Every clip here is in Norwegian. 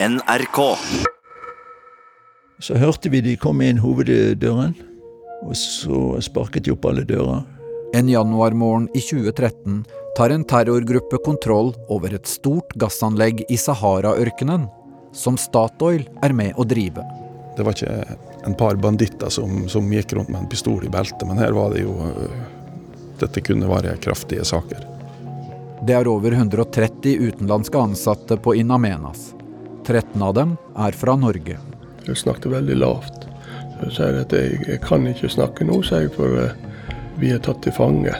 NRK. Så hørte vi de kom inn hoveddøren, og så sparket de opp alle dører. En januarmorgen i 2013 tar en terrorgruppe kontroll over et stort gassanlegg i Sahara-ørkenen, som Statoil er med å drive. Det var ikke en par banditter som, som gikk rundt med en pistol i beltet, men her var det jo øh, Dette kunne være kraftige saker. Det er over 130 utenlandske ansatte på In Amenas. 13 av dem er fra Norge. Jeg snakket veldig lavt. Jeg sier at jeg, jeg kan ikke snakke nå, sier jeg, for eh, vi er tatt til fange.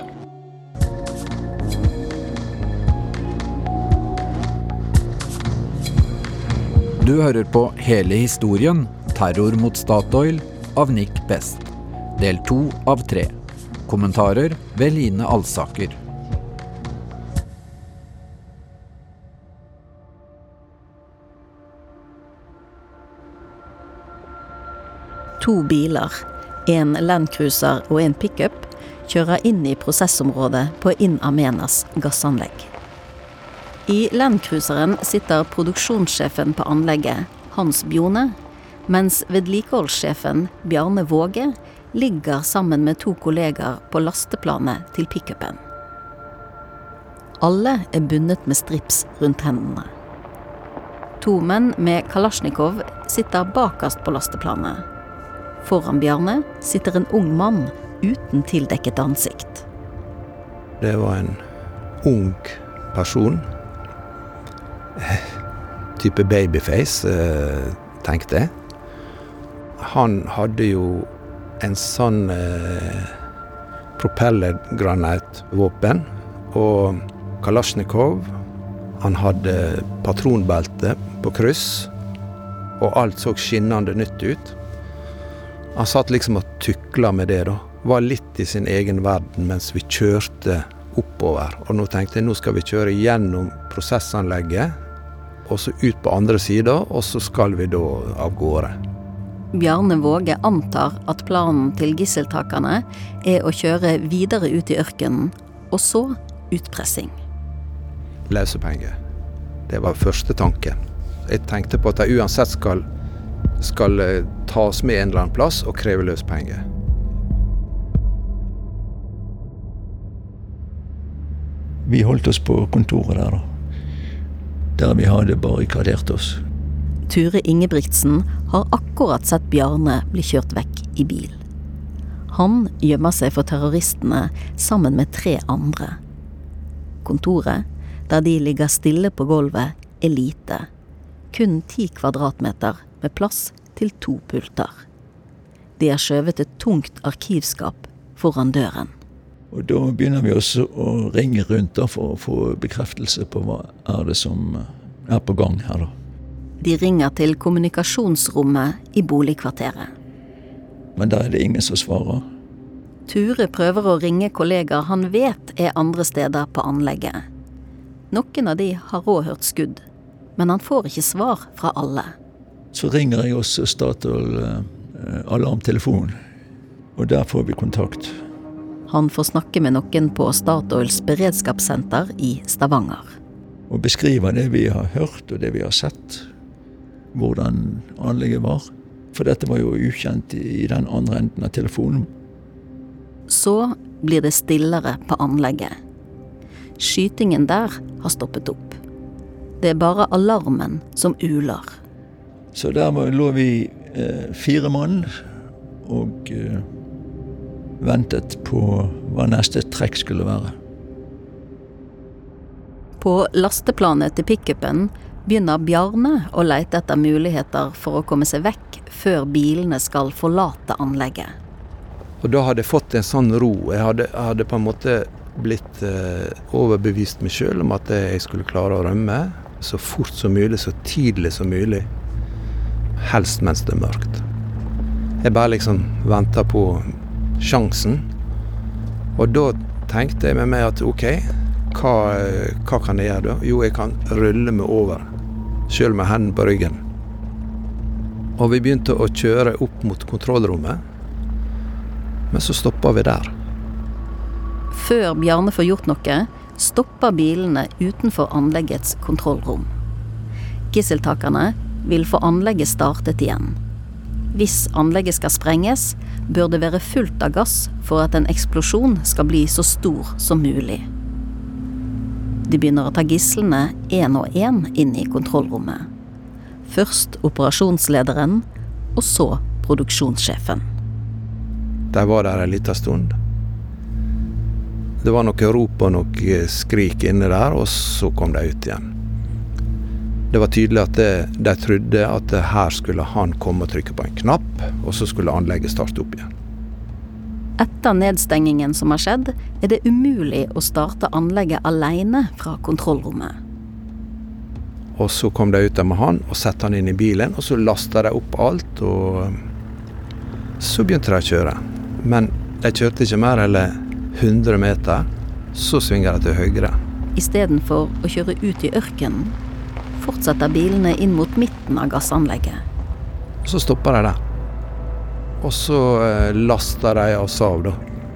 Du hører på hele historien 'Terror mot Statoil' av Nick Best. Del to av tre. Kommentarer ved Line Alsaker. To biler, en Landcruiser og en pickup, kjører inn i prosessområdet på In Amenas gassanlegg. I Landcruiseren sitter produksjonssjefen på anlegget, Hans Bjone, mens vedlikeholdssjefen, Bjarne Våge, ligger sammen med to kollegaer på lasteplanet til pickupen. Alle er bundet med strips rundt hendene. To menn med kalasjnikov sitter bakerst på lasteplanet. Foran Bjarne sitter en ung mann uten tildekket ansikt. Det var en ung person. Type babyface, eh, tenkte jeg. Han hadde jo en sånn eh, propellergranatvåpen og kalasjnikov. Han hadde patronbelte på kryss, og alt så skinnende nytt ut. Han satt liksom og tukla med det, da. Var litt i sin egen verden mens vi kjørte oppover. Og nå tenkte jeg nå skal vi kjøre gjennom prosessanlegget, og så ut på andre sida, og så skal vi da av gårde. Bjarne Våge antar at planen til gisseltakerne er å kjøre videre ut i ørkenen, og så utpressing. Løsepenger. Det var første tanken. Jeg tenkte på at de uansett skal, skal eh, tas med en eller annen plass og kreve løspenger. Vi holdt oss på kontoret der, da. Der vi hadde barrikadert oss. Ture Ingebrigtsen har akkurat sett Bjarne bli kjørt vekk i bil. Han gjemmer seg for terroristene sammen med tre andre. Kontoret, der de ligger stille på gulvet, er lite. Kun ti kvadratmeter med plass til to pulter. De har skjøvet et tungt arkivskap foran døren. Og da begynner vi også å ringe rundt for å få bekreftelse på hva er det som er på gang her, da. De ringer til kommunikasjonsrommet i boligkvarteret. Men der er det ingen som svarer. Ture prøver å ringe kollegaer han vet er andre steder på anlegget. Noen av de har òg hørt skudd, men han får ikke svar fra alle. Så ringer jeg også Statoil eh, og der får vi kontakt. Han får snakke med noen på Statoils beredskapssenter i Stavanger. Og beskriver det vi har hørt og det vi har sett. Hvordan anlegget var. For dette var jo ukjent i den andre enden av telefonen. Så blir det stillere på anlegget. Skytingen der har stoppet opp. Det er bare alarmen som uler. Så der lå vi eh, fire mann og eh, ventet på hva neste trekk skulle være. På lasteplanet til pickupen begynner Bjarne å leite etter muligheter for å komme seg vekk før bilene skal forlate anlegget. Og da hadde jeg fått en sånn ro. Jeg hadde, jeg hadde på en måte blitt eh, overbevist meg sjøl om at jeg skulle klare å rømme så fort som mulig, så tidlig som mulig. Helst mens det er mørkt. Jeg bare liksom venta på sjansen. Og da tenkte jeg med meg at OK, hva, hva kan jeg gjøre da? Jo, jeg kan rulle meg over, sjøl med hendene på ryggen. Og vi begynte å kjøre opp mot kontrollrommet. Men så stoppa vi der. Før Bjarne får gjort noe, stopper bilene utenfor anleggets kontrollrom. Gisseltakerne vil få anlegget startet igjen. Hvis anlegget skal sprenges, bør det være fullt av gass for at en eksplosjon skal bli så stor som mulig. De begynner å ta gislene én og én inn i kontrollrommet. Først operasjonslederen, og så produksjonssjefen. De var der en liten stund. Det var noe rop og noe skrik inne der, og så kom de ut igjen. Det var tydelig at det, de trodde at her skulle han komme og trykke på en knapp, og så skulle anlegget starte opp igjen. Etter nedstengingen som har skjedd, er det umulig å starte anlegget alene fra kontrollrommet. Og så kom de ut der med han og satte han inn i bilen, og så lasta de opp alt. Og så begynte de å kjøre. Men de kjørte ikke mer enn 100 meter. Så svinger de til høyre. Istedenfor å kjøre ut i ørkenen, fortsetter bilene inn mot midten av gassanlegget. Så stopper de der. Og så eh, laster de oss av, da.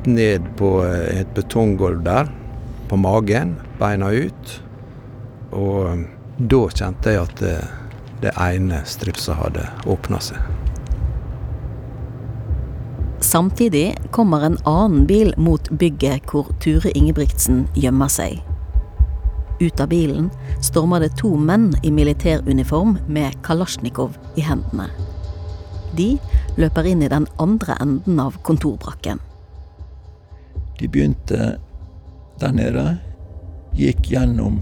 Ned på eh, et betonggulv der. På magen, beina ut. Og da kjente jeg at det, det ene stripset hadde åpna seg. Samtidig kommer en annen bil mot bygget hvor Ture Ingebrigtsen gjemmer seg. Ut av bilen stormer det to menn i militæruniform med kalasjnikov i hendene. De løper inn i den andre enden av kontorbrakken. De begynte der nede, gikk gjennom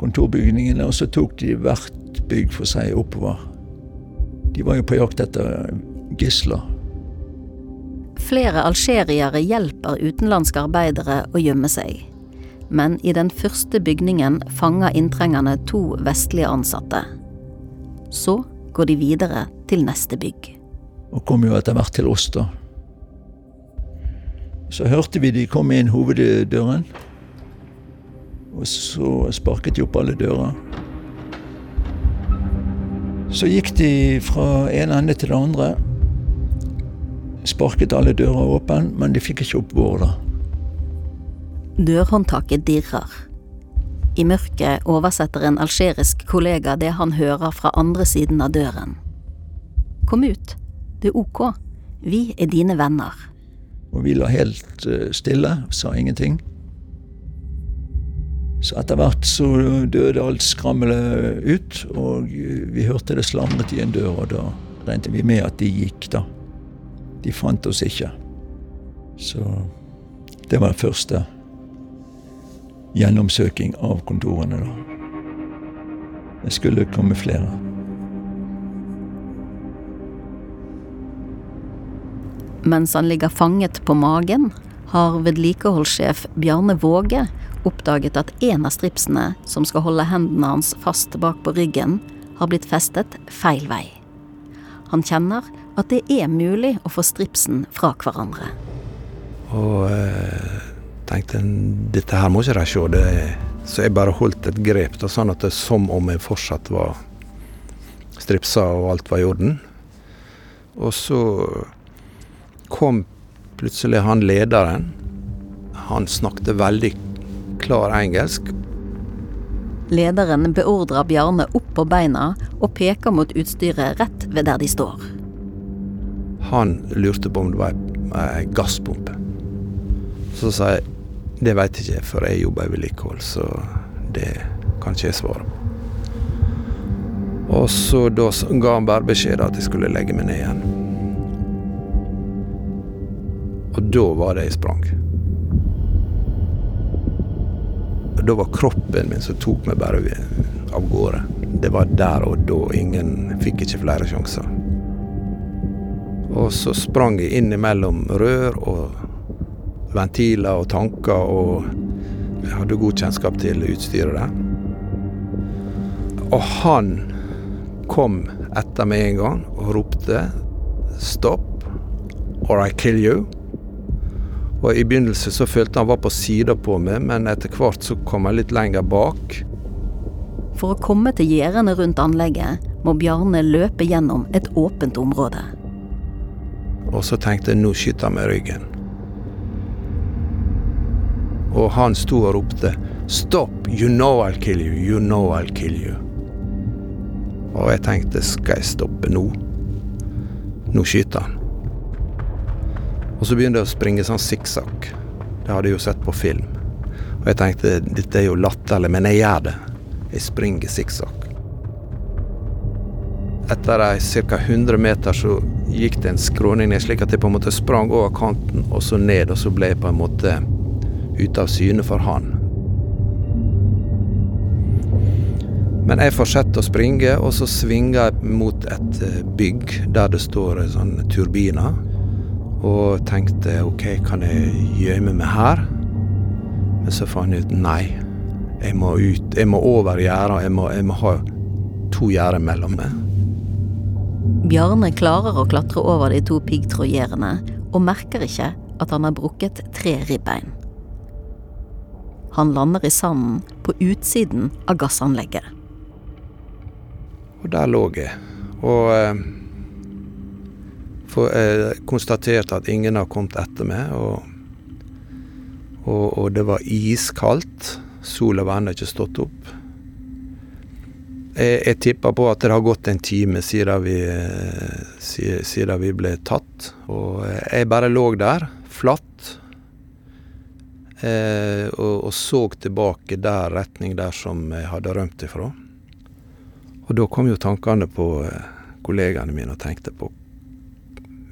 kontorbygningene, og så tok de hvert bygg for seg oppover. De var jo på jakt etter gisler. Flere algeriere hjelper utenlandske arbeidere å gjemme seg. Men i den første bygningen fanger inntrengerne to vestlige ansatte. Så går de videre til neste bygg. Og kom jo etter hvert til oss, da. Så hørte vi de kom inn hoveddøren. Og så sparket de opp alle dører. Så gikk de fra en ende til det andre. Sparket alle dører åpne, men de fikk ikke opp vår, da. Dørhåndtaket dirrer. I mørket oversetter en algerisk kollega det han hører fra andre siden av døren. Kom ut, det er ok, vi er dine venner. Og vi la helt eh, stille, sa ingenting. Så etter hvert så døde alt skrammelet ut, og vi hørte det slamret i en dør, og da regnet vi med at de gikk, da. De fant oss ikke. Så det var den første gjennomsøking av kontorene, da. Det skulle komme flere. Mens han ligger fanget på magen, har vedlikeholdssjef Bjarne Våge oppdaget at en av stripsene som skal holde hendene hans fast bak på ryggen, har blitt festet feil vei. Han kjenner at det er mulig å få stripsen fra hverandre. Og eh, tenkte dette her må ikke de se. Det, så jeg bare holdt et grep, da, sånn at det som om jeg fortsatt var stripsa og alt var i orden. Og så kom plutselig han lederen. Han snakket veldig klar engelsk. Lederen beordrer Bjarne opp på beina og peker mot utstyret rett ved der de står. Han lurte på om det var ei gasspumpe. Så sa jeg det veit ikke jeg, for jeg jobber i vedlikehold, så det kan ikke jeg svare på. Og så da ga han bare beskjed at jeg skulle legge meg ned igjen. Og da var det jeg sprang. Da var kroppen min som tok meg bare av gårde. Det var der og da. Ingen fikk ikke flere sjanser. Og så sprang jeg innimellom rør og ventiler og tanker, og jeg hadde god kjennskap til utstyret der. Og han kom etter meg en gang og ropte 'stopp', 'or I kill you'. Og I begynnelsen så følte han var på sida på meg, men etter hvert så kom jeg litt lenger bak. For å komme til gjerdene rundt anlegget må Bjarne løpe gjennom et åpent område. Og så tenkte jeg nå skyter han med ryggen. Og han sto og ropte 'Stop! You know I'll kill you! You know I'll kill you!' Og jeg tenkte skal jeg stoppe nå? Nå skyter han. Og så begynte jeg å springe sånn sikksakk. Det hadde jeg jo sett på film. Og jeg tenkte dette er jo latterlig, men jeg gjør det. Jeg springer sikksakk. Etter ca. 100 meter så gikk det en skråning ned, slik at jeg på en måte sprang over kanten og så ned, og så ble jeg på en måte ute av syne for han. Men jeg fortsetter å springe, og så svinger jeg mot et eh, bygg der det står sånne turbiner. Og tenkte OK, kan jeg gjemme meg her? Men så fant jeg ut nei. Jeg må ut, jeg må over gjerdet. Jeg, jeg, må ha to gjerder mellom meg. Bjarne klarer å klatre over de to piggtrådgjerdene, og merker ikke at han har brukket tre ribbein. Han lander i sanden på utsiden av gassanlegget. Og der lå jeg. Og eh, for, eh, konstaterte at ingen har kommet etter meg. Og, og, og det var iskaldt. Sola var ennå ikke stått opp. Jeg, jeg tipper på at det har gått en time siden vi, siden vi ble tatt. Og jeg bare lå der, flatt, eh, og, og, så tilbake der retning der som jeg hadde rømt ifra. Og da kom jo tankene på eh, kollegaene mine og tenkte på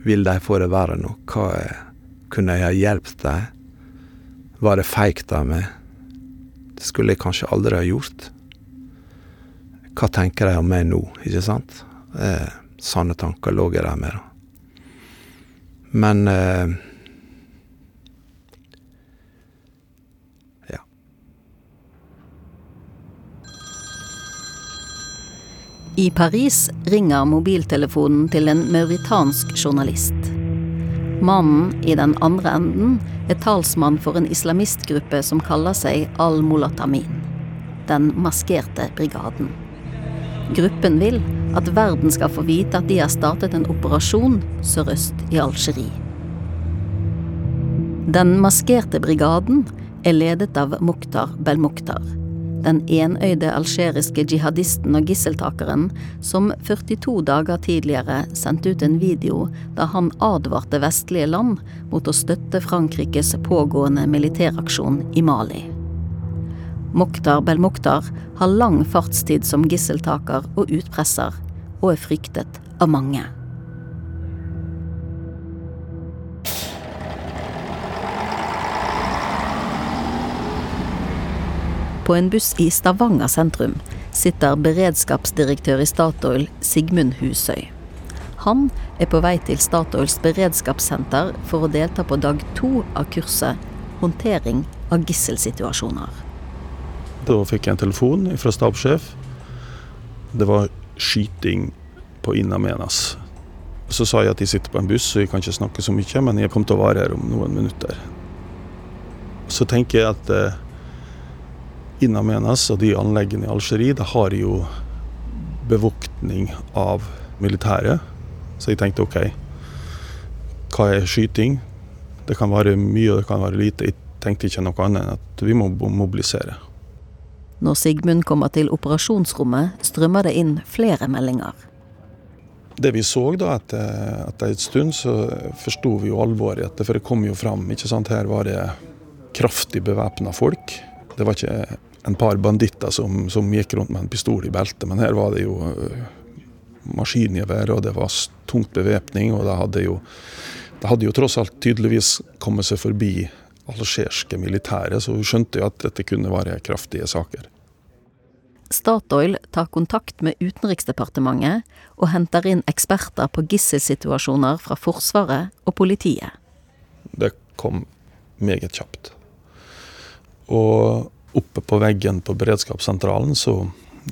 Vil de få det verre nå? Hva kunne jeg ha hjulpet dem? Var det feigt av meg? Det skulle jeg kanskje aldri ha gjort. Hva tenker de om meg nå, ikke sant? Eh, sanne tanker lå jeg der med, da. Men eh, Ja. I Paris ringer mobiltelefonen til en mauritansk journalist. Mannen i den andre enden er talsmann for en islamistgruppe som kaller seg Al-Mulatamin, den maskerte brigaden. Gruppen vil at verden skal få vite at de har startet en operasjon sørøst i Algerie. Den maskerte brigaden er ledet av Mukhtar Belmukhtar, den enøyde algeriske jihadisten og gisseltakeren som 42 dager tidligere sendte ut en video da han advarte vestlige land mot å støtte Frankrikes pågående militæraksjon i Mali. Mokhtar Belmokhtar har lang fartstid som gisseltaker og utpresser, og er fryktet av mange. På en buss i Stavanger sentrum sitter beredskapsdirektør i Statoil, Sigmund Husøy. Han er på vei til Statoils beredskapssenter for å delta på dag to av kurset Håndtering av gisselsituasjoner. Da fikk jeg en telefon fra stabssjef. Det var skyting på Innamenas. Så sa jeg at de sitter på en buss, så jeg kan ikke snakke så mye, men jeg kommer til å være her om noen minutter. Så tenker jeg at eh, Innamenas og de anleggene i Algerie, det har jo bevoktning av militæret. Så jeg tenkte OK, hva er skyting? Det kan være mye og det kan være lite. Jeg tenkte ikke noe annet enn at vi må mobilisere. Når Sigmund kommer til operasjonsrommet, strømmer det inn flere meldinger. Det vi så da etter, etter en stund, så forsto vi jo alvoret i dette. For det kom jo fram. ikke sant? Her var det kraftig bevæpna folk. Det var ikke en par banditter som, som, gikk rundt med en pistol i beltet, men her var det jo uh, maskingevær, og det var tungt bevæpning. Og det hadde, jo, det hadde jo tross alt tydeligvis kommet seg forbi algeriske militære, så hun skjønte jo at dette kunne være kraftige saker. Statoil tar kontakt med Utenriksdepartementet og henter inn eksperter på gisselsituasjoner fra Forsvaret og politiet. Det kom meget kjapt. Og oppe på veggen på beredskapssentralen så,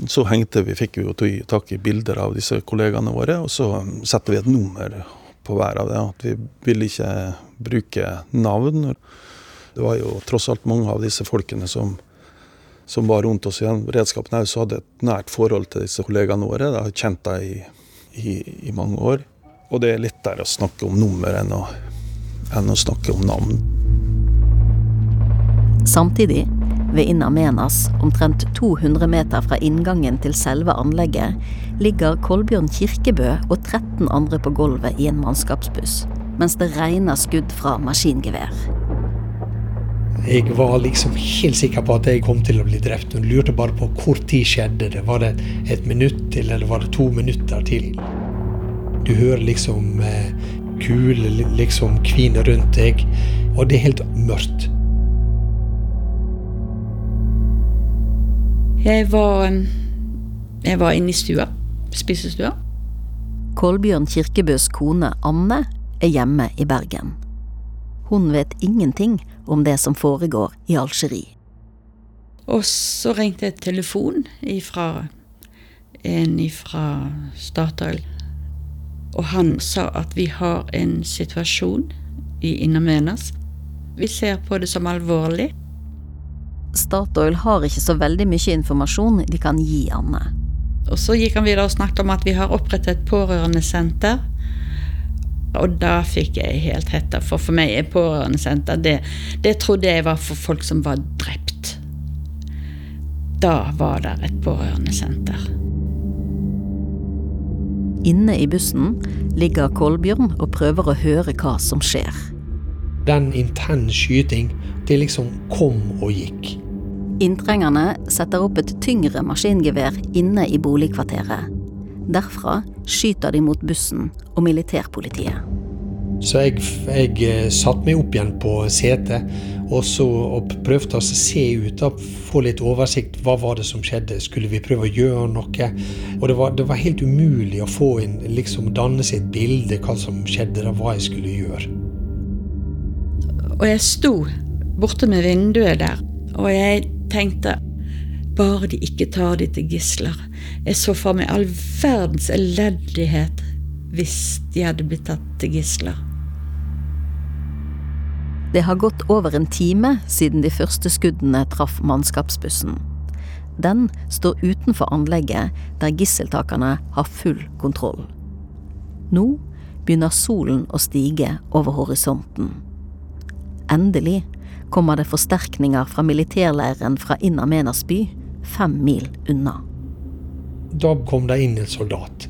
så hengte vi, fikk vi jo tak i bilder av disse kollegaene våre, og så setter vi et nummer på hver av det. At vi ville ikke bruke navn. Det var jo tross alt mange av disse folkene som som var rundt oss i den beredskapen, også hadde et nært forhold til disse kollegaene våre. De har kjent dem i, i, i, mange år. Og det er lettere å snakke om nummer enn å, enn å snakke om navn. Samtidig, ved Inna Menas, omtrent 200 meter fra inngangen til selve anlegget, ligger Kolbjørn Kirkebø og 13 andre på gulvet i en mannskapsbuss, mens det regner skudd fra maskingevær. Jeg var liksom helt sikker på at jeg kom til å bli drept. Hun lurte bare på hvor tid skjedde det. Var det et minutt til, eller var det to minutter til? Du hører liksom eh, kuler liksom kvine rundt deg, og det er helt mørkt. Jeg var, jeg var inne i stua. Spisestua. Kolbjørn Kirkebøs kone Anne er hjemme i Bergen. Hun vet ingenting om det som foregår i Algerie. Og så ringte jeg telefon ifra en fra Statoil. Og han sa at vi har en situasjon i Innamenas. Vi ser på det som alvorlig. Statoil har ikke så veldig mye informasjon de kan gi Anne. Og så gikk han videre og snakket om at vi har opprettet et pårørendesenter. Og da fikk jeg helt hetta, for for meg er pårørendesenter det, det trodde jeg var for folk som var drept. Da var det et pårørendesenter. Inne i bussen ligger Kolbjørn og prøver å høre hva som skjer. Den intense skyting, det liksom kom og gikk. Inntrengerne setter opp et tyngre maskingevær inne i boligkvarteret. Derfra skyter de mot bussen og militærpolitiet. Så jeg, jeg eh, satte meg opp igjen på setet og, så, og prøvde å se ut, da, få litt oversikt. Hva var det som skjedde? Skulle vi prøve å gjøre noe? Og det var, det var helt umulig å få inn, liksom danne seg et bilde hva som skjedde, da, hva jeg skulle gjøre. Og jeg sto borte med vinduet der, og jeg tenkte bare de ikke tar de til gisler. Jeg så for meg all verdens elendighet hvis de hadde blitt tatt til gisler. Det har gått over en time siden de første skuddene traff mannskapsbussen. Den står utenfor anlegget der gisseltakerne har full kontroll. Nå begynner solen å stige over horisonten. Endelig kommer det forsterkninger fra militærleiren fra Innamenas by, fem mil unna. Da kom det inn en soldat.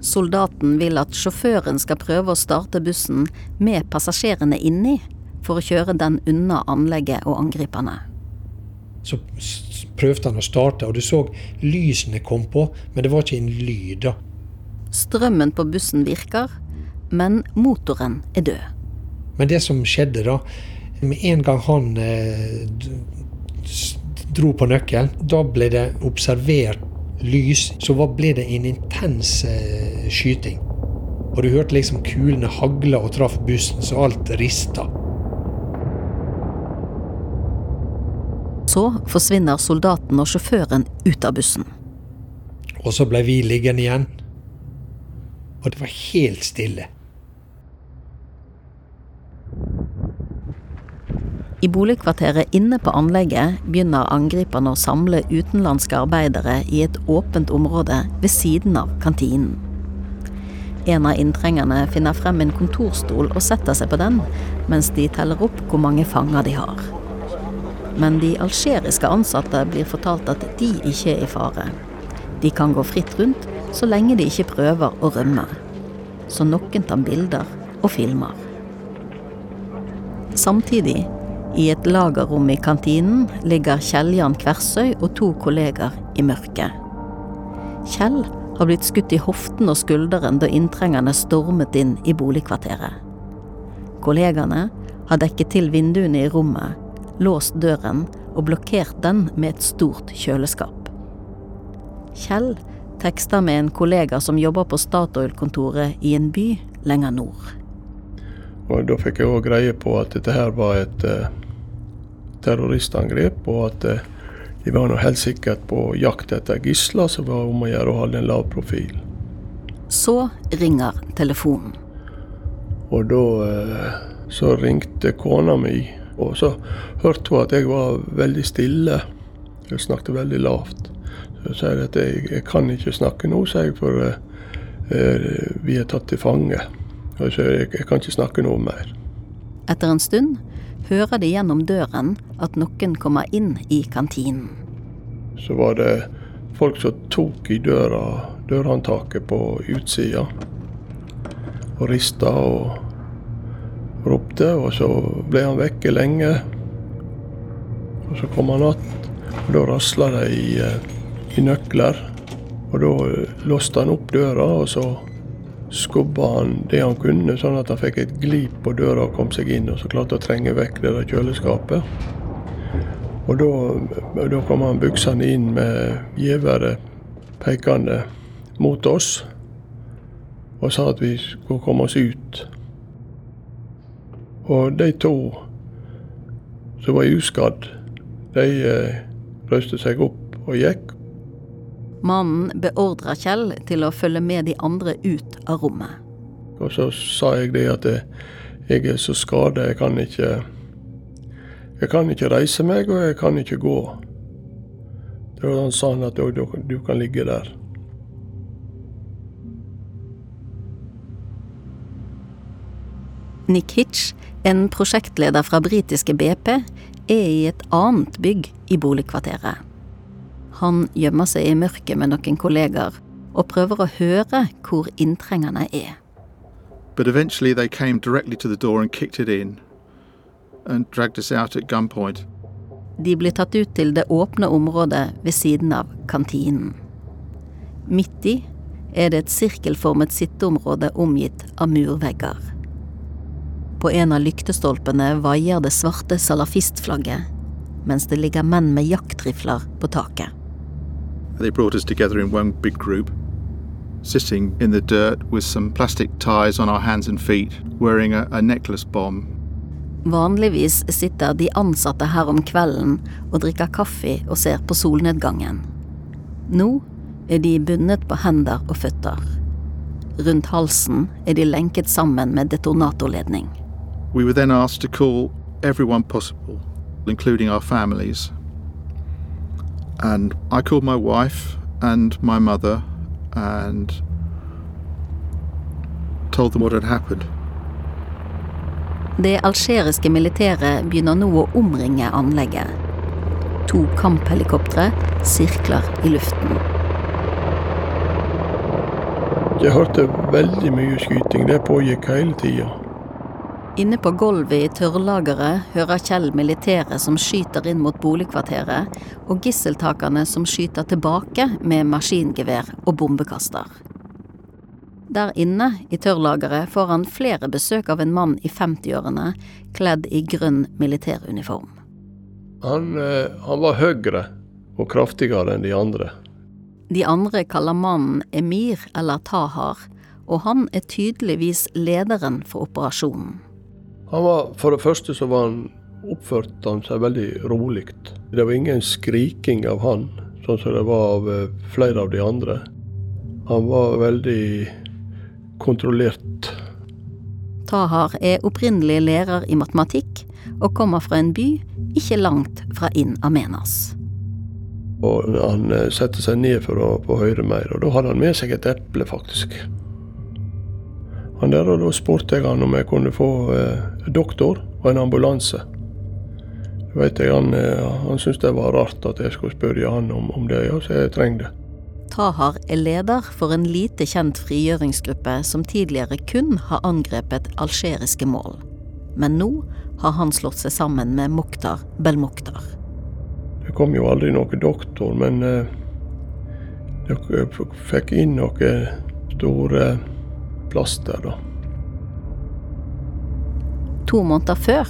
Soldaten vil at sjåføren skal prøve å starte bussen med passasjerene inni, for å kjøre den unna anlegget og angriperne. Så prøvde han å starte, og du så lysene kom på, men det var ikke en lyd. da. Strømmen på bussen virker, men motoren er død. Men det som skjedde da, med en gang han eh, dro på nøkkelen, da ble det observert lys. Så ble det en intens eh, skyting. Og du hørte liksom kulene hagle og traff bussen, så alt rista. Så forsvinner soldaten og sjåføren ut av bussen. Og så ble vi liggende igjen. Og det var helt stille. I boligkvarteret inne på anlegget begynner angriperne å samle utenlandske arbeidere i et åpent område ved siden av kantinen. En av inntrengerne finner frem en kontorstol og setter seg på den, mens de teller opp hvor mange fanger de har. Men de algeriske ansatte blir fortalt at de ikke er i fare. De kan gå fritt rundt så lenge de ikke prøver å rømme. Så noen tar bilder og filmer. Samtidig, i et lagerrom i kantinen, ligger Kjell-Jan Kversøy og to kolleger i mørket. Kjell har blitt skutt i hoften og skulderen da inntrengerne stormet inn i boligkvarteret. Kollegene har dekket til vinduene i rommet, låst døren og blokkert den med et stort kjøleskap. Kjell tekster med en kollega som jobber på Statoil-kontoret i en by lenger nord. Og Da fikk jeg òg greie på at dette her var et uh, terroristangrep, og at uh, de var nå helt sikkert på jakt etter gisler, som var om å gjøre å holde en lav profil. Så ringer telefonen. Og da uh, så ringte kona mi, og så hørte hun at jeg var veldig stille. Jeg snakket veldig lavt. Så jeg sier at jeg, jeg kan ikke snakke nå, sier jeg, for vi er tatt til fange. Og så jeg, jeg kan ikke snakke noe mer. Etter en stund hører de gjennom døren at noen kommer inn i kantinen. Så var det folk som tok i døra dørhåndtaket på utsida. Og rista og ropte, og så ble han vekke lenge. Og så kom han att, og da rasla det i, eh, i nøkler. Og da låste han opp døra, og så skubba han det han kunne, sånn at han fikk et glip på døra og kom seg inn, og så klarte å trenge vekk det der kjøleskapet. Og da, da kom han buksende inn med geværet pekende mot oss og sa at vi skulle komme oss ut. Og de to som var uskadd, de eh, røste seg opp og gikk. Mannen beordra Kjell til å følge med de andre ut av rommet. Og så sa jeg det at jeg er så skada, jeg kan ikke Jeg kan ikke reise meg, og jeg kan ikke gå. Da sa han at du, du kan ligge der. Nick Hitch, en prosjektleder fra britiske BP, er i et annet bygg i boligkvarteret. Han gjemmer seg i mørket med noen kolleger og prøver å høre hvor inntrengerne er. But eventually they came directly to the door and kicked it in and dragged us out at gunpoint. De blir tatt ut til det åpne området ved siden av kantinen. Midt i er det et sirkelformet sitteområde omgitt av murvegger. På en av lyktestolpene vaier det svarte salafistflagget, mens det ligger menn med jaktrifler på taket. They brought us together in one big group, sitting in the dirt with some plastic ties on our hands and feet, wearing a, a necklace bomb. Vanligvis sitter de ansatte her om kvelden og drikker kaffe og ser på solnedgangen. Nå er de bundet på hender og føtter. Rundt halsen er de lenket sammen med detonatorledning. We were then asked to call everyone possible, including our families. And I called my wife and my mother and told them what had happened. Det algeriske militæret begynner nå å omringe anlegget. To kamphelikoptre sirkler i luften. Jeg hørte veldig mye skyting. Det pågikk hele tida. Inne på gulvet i tørrlageret hører Kjell militæret som skyter inn mot boligkvarteret, og gisseltakerne som skyter tilbake med maskingevær og bombekaster. Der inne i tørrlageret får han flere besøk av en mann i 50-årene kledd i grønn militæruniform. Han, eh, han var høyere og kraftigere enn de andre. De andre kaller mannen Emir eller Tahar, og han er tydeligvis lederen for operasjonen. Han var, For det første så var han oppførte han seg veldig rolig. Det var ingen skriking av han, sånn som det var av eh, flere av de andre. Han var veldig kontrollert. Tahar er opprinnelig lærer i matematikk og kommer fra en by ikke langt fra Inn Amenas. Og han setter satte seg ned for å få høre mer, og da hadde han med seg et eple, faktisk. Han der, og Da spurte jeg han om jeg kunne få eh, doktor og en ambulanse. Vet jeg, Han, eh, han syntes det var rart at jeg skulle spørre han om, om det, ja, så jeg trenger det. Tahar er leder for en lite kjent frigjøringsgruppe som tidligere kun har angrepet algeriske mål. Men nå har han slått seg sammen med Mokhtar Belmokhtar. Det kom jo aldri noen doktor, men eh, jeg fikk inn noen store plaster, da. To måneder før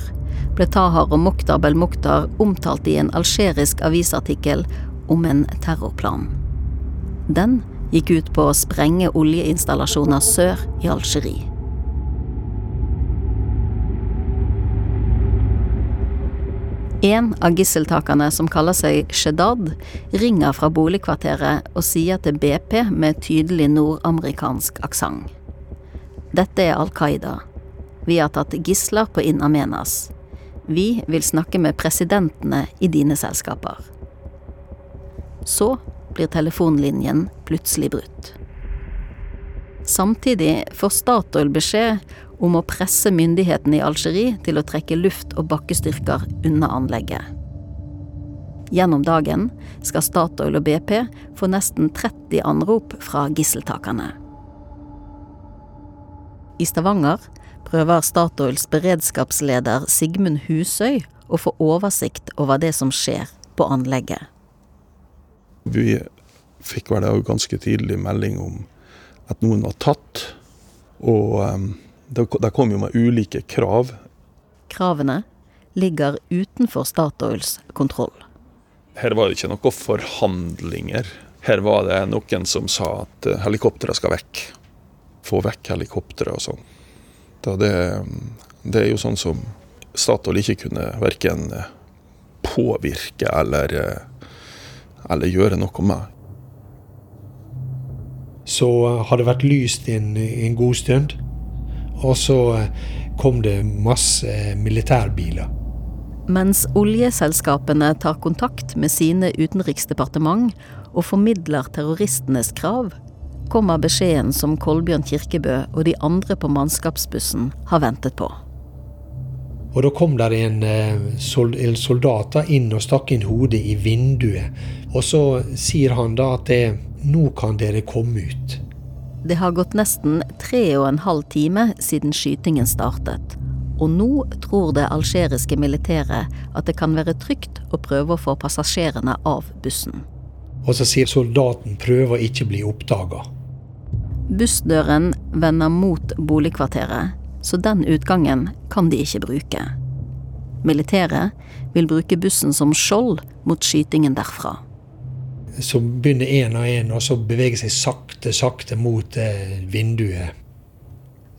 ble Tahar og Mokhtar Belmokhtar omtalt i en algerisk avisartikkel om en terrorplan. Den gikk ut på å sprenge oljeinstallasjoner sør i Algerie. En av gisseltakerne, som kaller seg Shedad, ringer fra boligkvarteret og sier til BP med tydelig nordamerikansk aksent. Dette er Al Qaida. Vi har tatt gisler på In Amenas. Vi vil snakke med presidentene i dine selskaper. Så blir telefonlinjen plutselig brutt. Samtidig får Statoil beskjed om å presse myndighetene i Algerie til å trekke luft- og bakkestyrker unna anlegget. Gjennom dagen skal Statoil og BP få nesten 30 anrop fra gisseltakerne. I Stavanger prøver Statoils beredskapsleder Sigmund Husøy å få oversikt over det som skjer på anlegget. Vi fikk vel ganske tidlig melding om at noen var tatt. Og det de kom jo med ulike krav. Kravene ligger utenfor Statoils kontroll. Her var det ikke noen forhandlinger. Her var det noen som sa at helikopteret skal vekk. Få vekk helikopteret og sånn. Det, det, er jo sånn som Statoil ikke kunne verken påvirke eller, eller gjøre noe med. Så har det vært lyst en, en god stund. Og så kom det masse militærbiler. Mens oljeselskapene tar kontakt med sine utenriksdepartement og formidler terroristenes krav, kommer beskjeden som Kolbjørn Kirkebø og de andre på mannskapsbussen har ventet på. Og Da kom der en, eh, en soldat inn og stakk inn hodet i vinduet. Og så sier han da at det, nå kan dere komme ut. Det har gått nesten tre og en halv time siden skytingen startet og nå tror det algeriske militæret at det kan være trygt å prøve å få passasjerene av bussen. Og så sier soldaten prøver ikke bli oppdaga. Bussdøren vender mot boligkvarteret, så den utgangen kan de ikke bruke. Militæret vil bruke bussen som skjold mot skytingen derfra. Så begynner én og én å bevege seg sakte, sakte mot eh, vinduet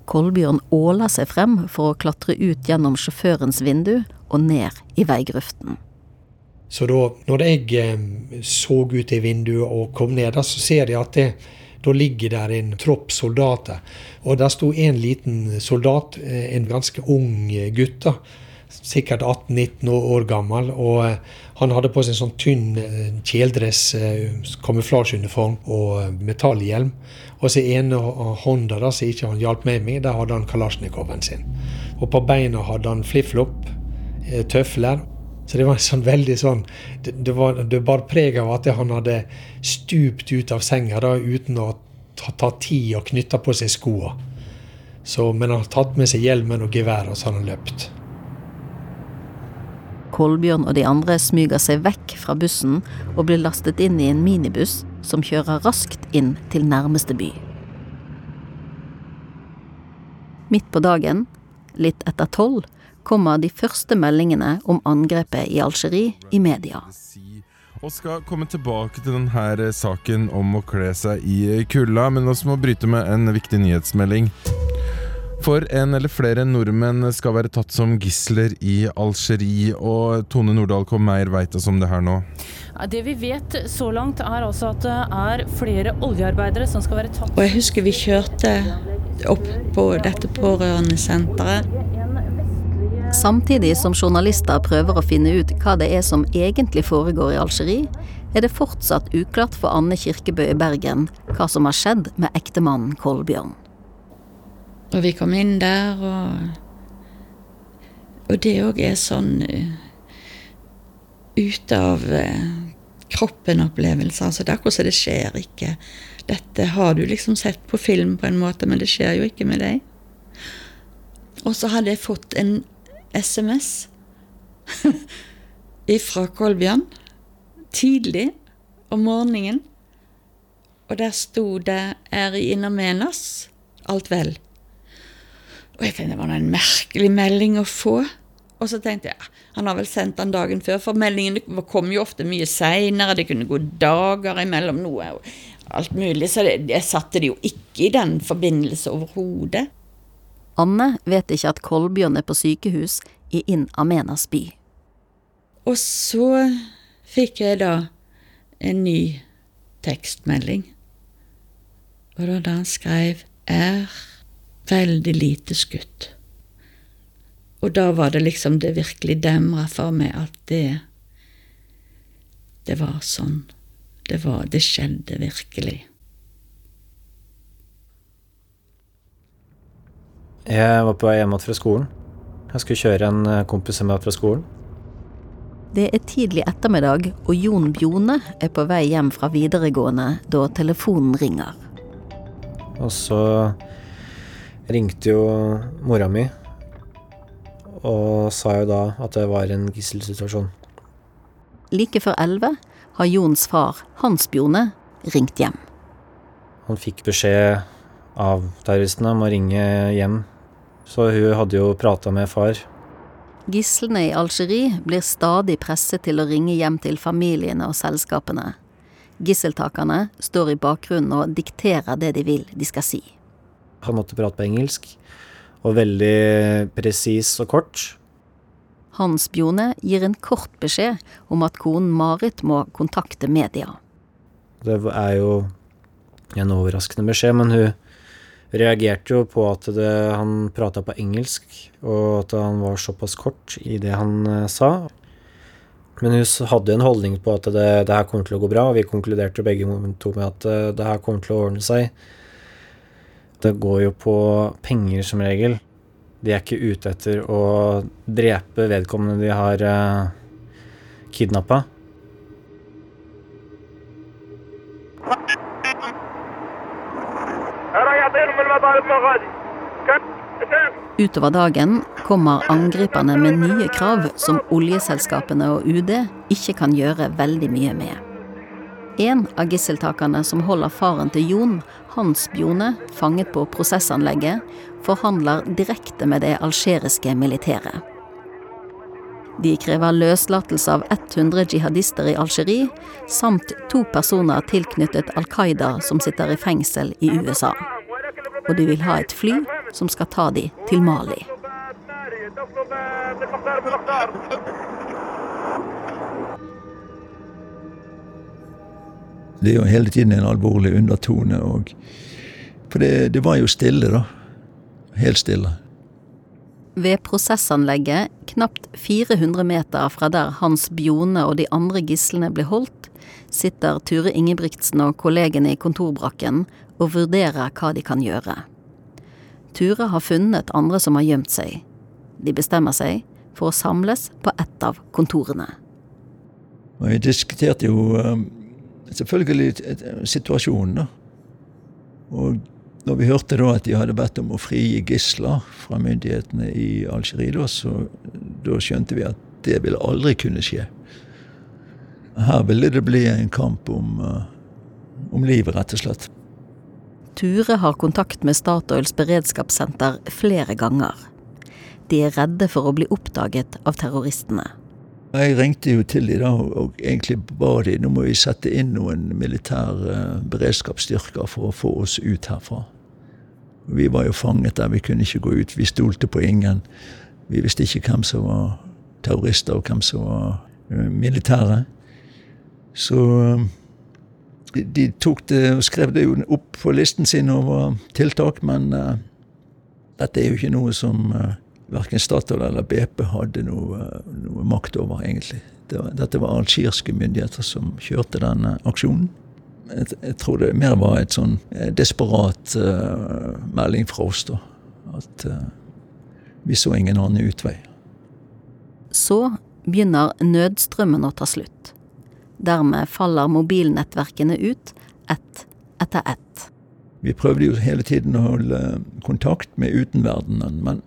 Kolbjørn åler seg frem for å klatre ut gjennom sjåførens vindu og ned i veigrøften. Så da når jeg eh, så ut i vinduet og kom ned, så ser de at det, da ligger der en tropp soldater. Og der sto en liten soldat, eh, en ganske ung gutt, da, sikkert 18-19 år gammel. og eh, Han hadde på seg en sånn tynn kjeledress, kamuflasjeuniform og metallhjelm. Og så ene hånda da, som ikke han hjalp meg med, der hadde han kalasjnikoven sin. Og på beina hadde han flipflop, eh, tøfler. Så det var sånn veldig sånn Det, var det bar preg av at han hadde stupt ut av senga da, uten å ta, ta tid og knytte på seg skoa. Men han har tatt med seg hjelmen og geværet, og så har han løpt. Kolbjørn og de andre smyger seg vekk fra bussen og blir lastet inn i en minibuss som kjører raskt inn til nærmeste by. Midt på dagen, litt etter tolv, kommer de første meldingene om angrepet i Algerie i media. Og skal komme tilbake til denne saken om å kle seg i kulda, men også må bryte med en viktig nyhetsmelding. For en eller flere nordmenn skal være tatt som gisler i Algerie, og Tone Nordahl Kommeir veit oss om det her nå? Det vi vet så langt, er altså at det er flere oljearbeidere som skal være tatt Og jeg husker vi kjørte opp på dette pårørendesenteret. Samtidig som journalister prøver å finne ut hva det er som egentlig foregår i Algerie, er det fortsatt uklart for Anne Kirkebø i Bergen hva som har skjedd med ektemannen Kolbjørn. Og vi kom inn der, og Og det òg er sånn uh, ute av uh, kroppen-opplevelse. Altså, det er akkurat som det skjer ikke. Dette har du liksom sett på film på en måte, men det skjer jo ikke med deg. Og så hadde jeg fått en SMS ifra Kolbjørn tidlig om morgenen. Og der sto det 'Er i Innermenas alt vel'? Og jeg tenkte det var en merkelig melding å få. Og så tenkte jeg han har vel sendt den dagen før, for meldingene kom jo ofte mye seinere. Det kunne gå dager imellom noe og alt mulig. Så jeg satte det jo ikke i den forbindelse overhodet. Anne vet ikke at Kolbjørn er på sykehus i In Amenas by. Og så fikk jeg da en ny tekstmelding. Og da han skrev 'er veldig lite skutt'. Og da var det liksom det virkelig demra for meg at det Det var sånn. Det var Det skjedde virkelig. Jeg var på vei hjem fra skolen. Jeg skulle kjøre en eh, kompis med meg fra skolen. Det er tidlig ettermiddag, og Jon Bjone er på vei hjem fra videregående da telefonen ringer. Og så ringte jo mora mi og sa jo da at det var en gisselsituasjon. Like før elleve har Jons far, Hans Bjone, ringt hjem. Han fikk beskjed av terroristene om å ringe hjem, så hun hadde jo prata med far. Gislene i Algerie blir stadig presset til å ringe hjem til familiene og selskapene. Gisseltakerne står i bakgrunnen og dikterer det de vil de skal si. Han måtte prate på engelsk, og veldig presis og kort. Hans Bjone gir en kort beskjed om at konen Marit må kontakte media. Det er jo en overraskende beskjed, men hun reagerte jo på at det, han prata på engelsk, og at han var såpass kort i det han uh, sa. Men hun hadde en holdning på at det, det, her kommer til å gå bra, og vi konkluderte begge to med at uh, det her kommer til å ordne seg. Det går jo på penger som regel. De er ikke ute etter å drepe vedkommende de har eh, kidnappa. Utover dagen kommer angriperne med nye krav som oljeselskapene og UD ikke kan gjøre veldig mye med. En av gisseltakerne som holder faren til Jon, Hans Bjone, fanget på prosessanlegget, forhandler direkte med det algeriske militæret. De krever løslatelse av 100 jihadister i Algerie, samt to personer tilknyttet Al Qaida som sitter i fengsel i USA. Og de vil ha et fly som skal ta de til Mali. Det er jo hele tiden en alvorlig undertone. Og, for det, det var jo stille, da. Helt stille. Ved prosessanlegget, knapt 400 meter fra der Hans Bjone og de andre gislene ble holdt, sitter Ture Ingebrigtsen og kollegene i kontorbrakken og vurderer hva de kan gjøre. Ture har funnet andre som har gjemt seg. De bestemmer seg for å samles på ett av kontorene. Vi diskuterte jo um, selvfølgelig situasjonen, da. Og når vi hørte da at de hadde bedt om å frigi gisler fra myndighetene i Algerie, da, så da skjønte vi at det ville aldri kunne skje. Her ville det bli en kamp om, uh, om livet, rett og slett. Ture har kontakt med Statoils beredskapssenter flere ganger. De er redde for å bli oppdaget av terroristene. Jeg ringte jo til dem da, og egentlig ba de nå må vi sette inn noen militære eh, beredskapsstyrker for å få oss ut herfra. Vi var jo fanget der, vi kunne ikke gå ut. Vi stolte på ingen. Vi visste ikke hvem som var terrorister, og hvem som var uh, militære. Så uh, de tok det og skrev det jo opp på listen sin over tiltak, men uh, dette er jo ikke noe som verken Statoil eller BP hadde noe, noe makt over, egentlig. Det var, dette var algirske myndigheter som kjørte denne aksjonen. Jeg, jeg, tror det mer var et sånn eh, desperat uh, melding fra oss, da. At uh, vi så ingen annen utvei. Så begynner nødstrømmen å ta slutt. Dermed faller mobilnettverkene ut, ett etter ett. Vi prøvde jo hele tiden å holde kontakt med utenverdenen, men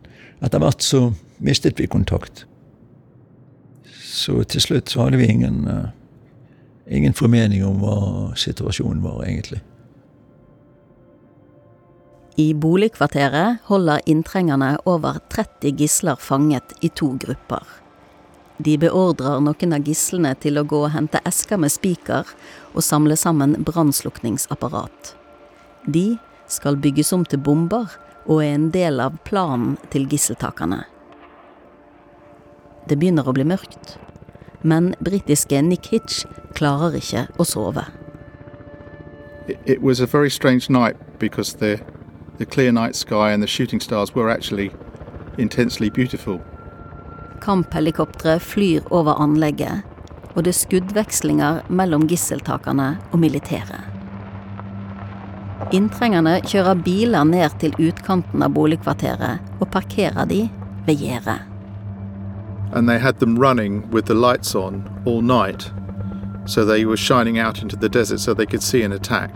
etter hvert så mistet vi kontakt. Så til slutt så hadde vi ingen, uh, ingen formening om hva situasjonen var, egentlig. I boligkvarteret holder inntrengerne over 30 gisler fanget i to grupper. De beordrer noen av gislene til å gå og hente esker med spiker og samle sammen brannslukningsapparat. De skal bygges om til bomber og er en del av planen til gisseltakerne. Det begynner å bli mørkt, men britiske Nick Hitch klarer ikke å sove. It was a very strange night because the, the clear night sky and the shooting stars were actually intensely beautiful. Kamphelikoptre flyr over anlegget, og det er skuddvekslinger mellom gisseltakerne og militæret. Inntrengerne kjører biler ned til utkanten av boligkvarteret og parkerer de ved gjerdet. and they had them running with the lights on all night. So they were shining out into the desert so they could see an attack.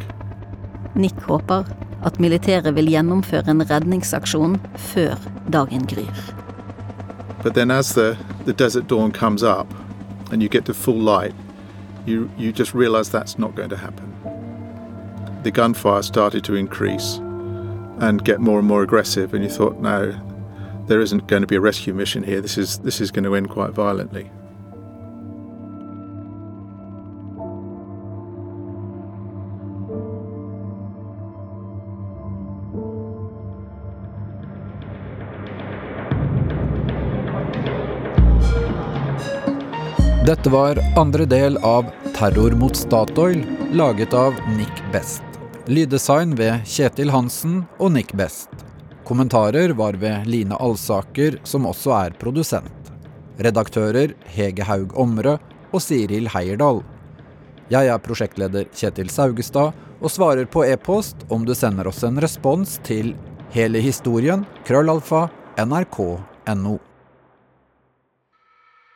Nick håper at militæret vil gjennomføre en redningsaksjon før dagen gryr. But then as the, the desert dawn comes up and you get to full light, you, you just realize that's not going to happen. The gunfire started to increase and get more and more aggressive, and you thought, no, there isn't going to be a rescue mission here. This is, this is going to end quite violently. Dette var andre del av Terror mot Statoil, laget av Nick Best. Lyddesign ved Kjetil Hansen og Nick Best. Kommentarer var ved Line Alsaker, som også er produsent. Redaktører Hege Haug Omre og Siril Heierdal. Jeg er prosjektleder Kjetil Saugestad og svarer på e-post om du sender oss en respons til hele historien krøllalfa nrk.no.